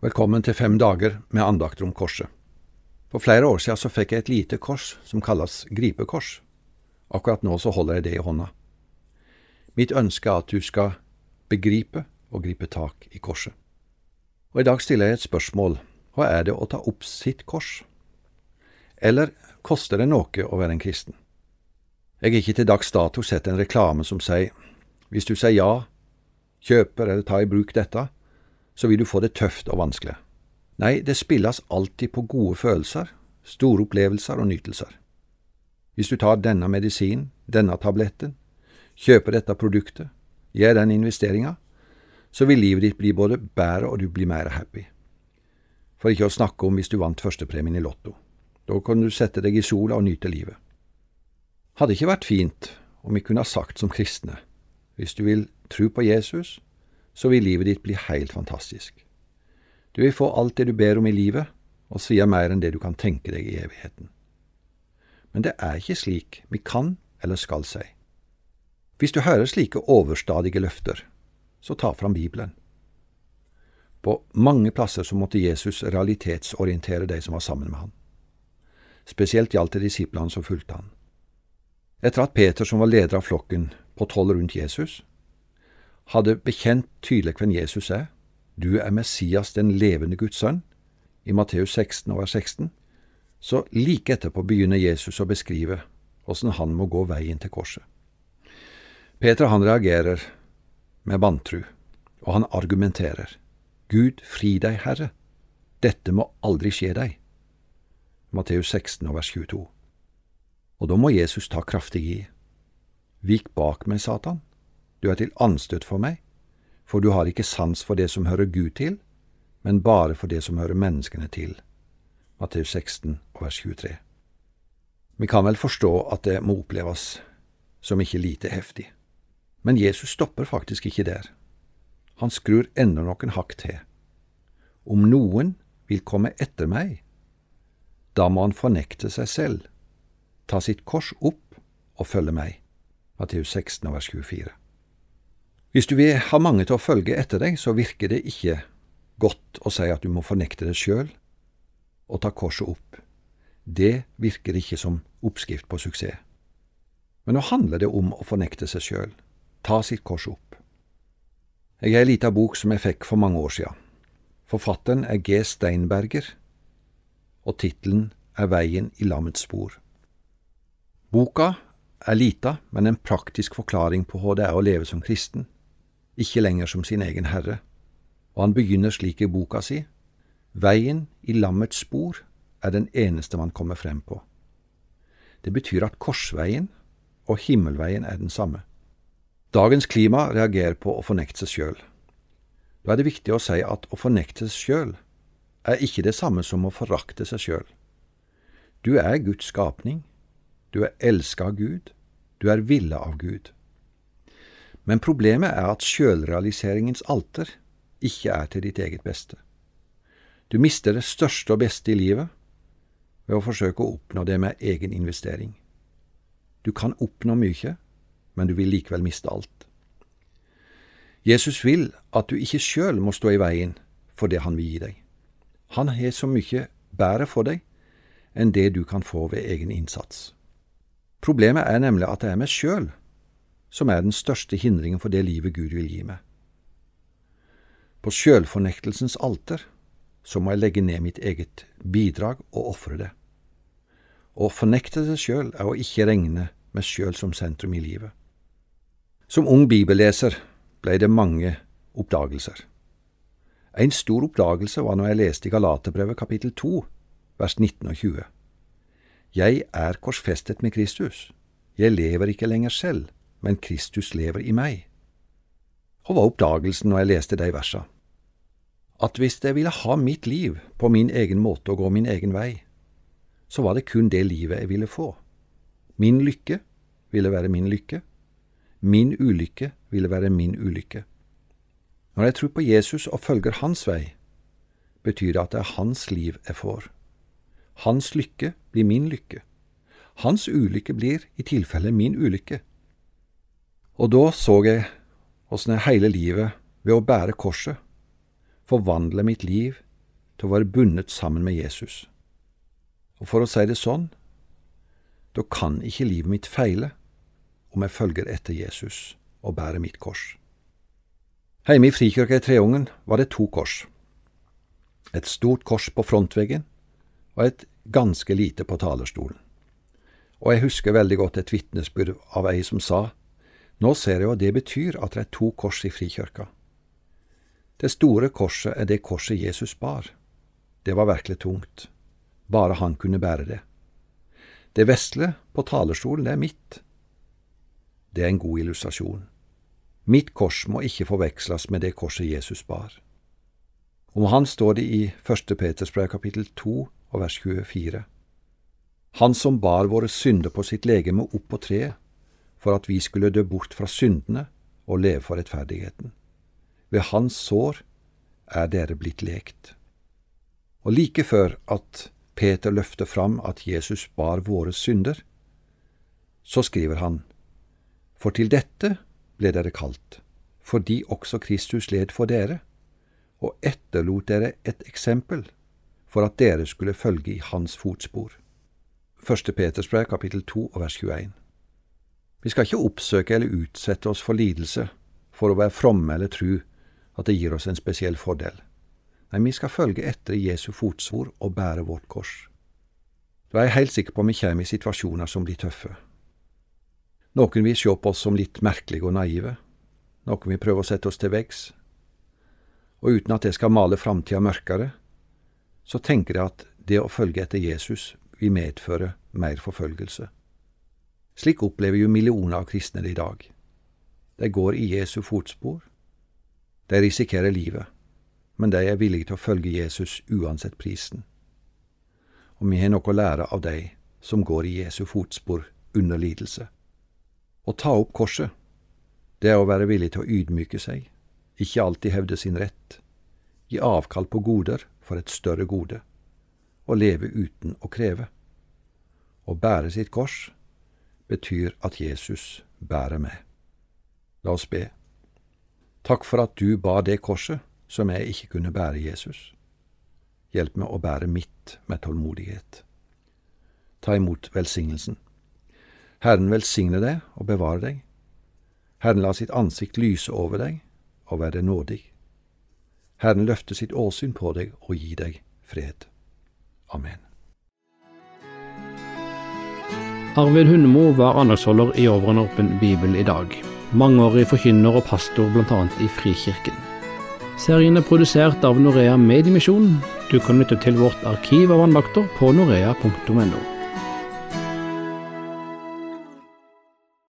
Velkommen til fem dager med andakter om korset. For flere år siden så fikk jeg et lite kors som kalles gripekors. Akkurat nå så holder jeg det i hånda. Mitt ønske er at du skal begripe og gripe tak i korset. Og i dag stiller jeg et spørsmål. Hva er det å ta opp sitt kors? Eller koster det noe å være en kristen? Jeg har ikke til dags dato sett en reklame som sier hvis du sier ja, kjøper eller tar i bruk dette, så vil du få det tøft og vanskelig. Nei, det spilles alltid på gode følelser, store opplevelser og nytelser. Hvis du tar denne medisinen, denne tabletten, kjøper dette produktet, gjør den investeringa, så vil livet ditt bli både bedre og du blir mer happy. For ikke å snakke om hvis du vant førstepremien i Lotto. Da kan du sette deg i sola og nyte livet. Hadde ikke vært fint om vi kunne ha sagt som kristne, hvis du vil tro på Jesus, så vil livet ditt bli helt fantastisk. Du vil få alt det du ber om i livet, og svia mer enn det du kan tenke deg i evigheten. Men det er ikke slik vi kan eller skal si. Hvis du hører slike overstadige løfter, så ta fram Bibelen. På mange plasser så måtte Jesus realitetsorientere de som var sammen med han. Spesielt gjaldt det disiplene som fulgte han. Etter at Peter, som var leder av flokken på tolv rundt Jesus, hadde bekjent tydelig hvem Jesus er, du er Messias, den levende Guds sønn, i Matteus 16 over 16, så like etterpå begynner Jesus å beskrive åssen han må gå veien til korset. Peter han reagerer med vantru, og han argumenterer. Gud, fri deg, Herre, dette må aldri skje deg. Matteus 16 vers 22. Og da må Jesus ta kraftig i. Vik bak meg, Satan, du er til anstøt for meg, for du har ikke sans for det som hører Gud til, men bare for det som hører menneskene til. Matteus 16 vers 23. Vi kan vel forstå at det må oppleves som ikke lite heftig. Men Jesus stopper faktisk ikke der. Han skrur enda noen hakk til. Om noen vil komme etter meg, da må han fornekte seg selv, ta sitt kors opp og følge meg. Matteus 16, vers 24. Hvis du vil ha mange til å følge etter deg, så virker det ikke godt å si at du må fornekte deg sjøl og ta korset opp. Det virker ikke som oppskrift på suksess. Men nå handler det om å fornekte seg sjøl, ta sitt kors opp. Jeg har ei lita bok som jeg fikk for mange år sia. Forfatteren er G. Steinberger, og tittelen er Veien i lammets spor. Boka er lita, men en praktisk forklaring på hva det er å leve som kristen, ikke lenger som sin egen herre, og han begynner slik i boka si, Veien i lammets spor er den eneste man kommer frem på. Det betyr at korsveien og himmelveien er den samme. Dagens klima reagerer på å fornekte seg sjøl. Da er det viktig å si at å fornekte seg sjøl er ikke det samme som å forakte seg sjøl. Du er Guds skapning, du er elska av Gud, du er ville av Gud. Men problemet er at sjølrealiseringens alter ikke er til ditt eget beste. Du mister det største og beste i livet ved å forsøke å oppnå det med egen investering. Du kan oppnå mye, men du vil likevel miste alt. Jesus vil at du ikke sjøl må stå i veien for det han vil gi deg. Han har så mye bedre for deg enn det du kan få ved egen innsats. Problemet er nemlig at det er meg sjøl som er den største hindringen for det livet Gud vil gi meg. På sjølfornektelsens alter så må jeg legge ned mitt eget bidrag og ofre det. Å fornekte seg sjøl er å ikke regne meg sjøl som sentrum i livet. Som ung bibelleser ble det mange oppdagelser. En stor oppdagelse var når jeg leste i Galaterbrevet kapittel 2, vers 19 og 20. Jeg er korsfestet med Kristus. Jeg lever ikke lenger selv, men Kristus lever i meg. Hva var oppdagelsen når jeg leste de versa? At hvis jeg ville ha mitt liv på min egen måte og gå min egen vei, så var det kun det livet jeg ville få. Min lykke ville være min lykke. Min ulykke ville være min ulykke. Når jeg tror på Jesus og følger hans vei, betyr det at det er hans liv jeg får. Hans lykke blir min lykke. Hans ulykke blir i tilfelle min ulykke. Og da så jeg åssen jeg hele livet, ved å bære korset, forvandler mitt liv til å være bundet sammen med Jesus. Og for å si det sånn, da kan ikke livet mitt feile om jeg følger etter Jesus og bærer mitt kors. Hjemme i Frikirka i Treungen var det to kors. Et stort kors på frontveggen og et ganske lite på talerstolen. Og jeg husker veldig godt et vitnesbyrd av ei som sa, nå ser jeg hva det betyr at det er to kors i Frikirka. Det store korset er det korset Jesus bar. Det var virkelig tungt. Bare han kunne bære det. Det vesle på talerstolen, det er mitt. Det er en god illustrasjon. Mitt kors må ikke forveksles med det korset Jesus bar. Om han står det i 1. Peters brev kapittel 2 og vers 24. Han som bar våre synder på sitt legeme opp på treet, for at vi skulle dø bort fra syndene og leve for rettferdigheten. Ved hans sår er dere blitt lekt. Og like før at Peter løfter fram at Jesus bar våre synder, så skriver han, For til dette ble dere kalt, fordi også Kristus led for dere, og etterlot dere et eksempel for at dere skulle følge i hans fotspor. 1. Peters brev, kapittel 2 vers 21. Vi skal ikke oppsøke eller utsette oss for lidelse for å være fromme eller tru at det gir oss en spesiell fordel. Nei, vi skal følge etter Jesu fotsvor og bære vårt kors. Da er jeg helt sikker på vi kommer i situasjoner som blir tøffe. Noen vil se på oss som litt merkelige og naive, noen vil prøve å sette oss til veggs, og uten at det skal male framtida mørkere, så tenker jeg at det å følge etter Jesus vil medføre mer forfølgelse. Slik opplever jo millioner av kristne det i dag. De går i Jesu fotspor. De risikerer livet, men de er villige til å følge Jesus uansett prisen. Og vi har noe å lære av de som går i Jesu fotspor under lidelse. Å ta opp korset, det er å være villig til å ydmyke seg, ikke alltid hevde sin rett, gi avkall på goder for et større gode, å leve uten å kreve. Å bære sitt kors betyr at Jesus bærer meg. La oss be. Takk for at du bar det korset som jeg ikke kunne bære, Jesus. Hjelp meg å bære mitt med tålmodighet. Ta imot velsignelsen. Herren velsigne deg og bevare deg. Herren la sitt ansikt lyse over deg og være nådig. Herren løfte sitt åsyn på deg og gi deg fred. Amen. Arvid Hundemo var andagsholder i Over en åpen bibel i dag. Mangeårig forkynner og pastor bl.a. i Frikirken. Serien er produsert av Norea Mediemisjon. Du kan lytte til vårt arkiv av andakter på norea.no.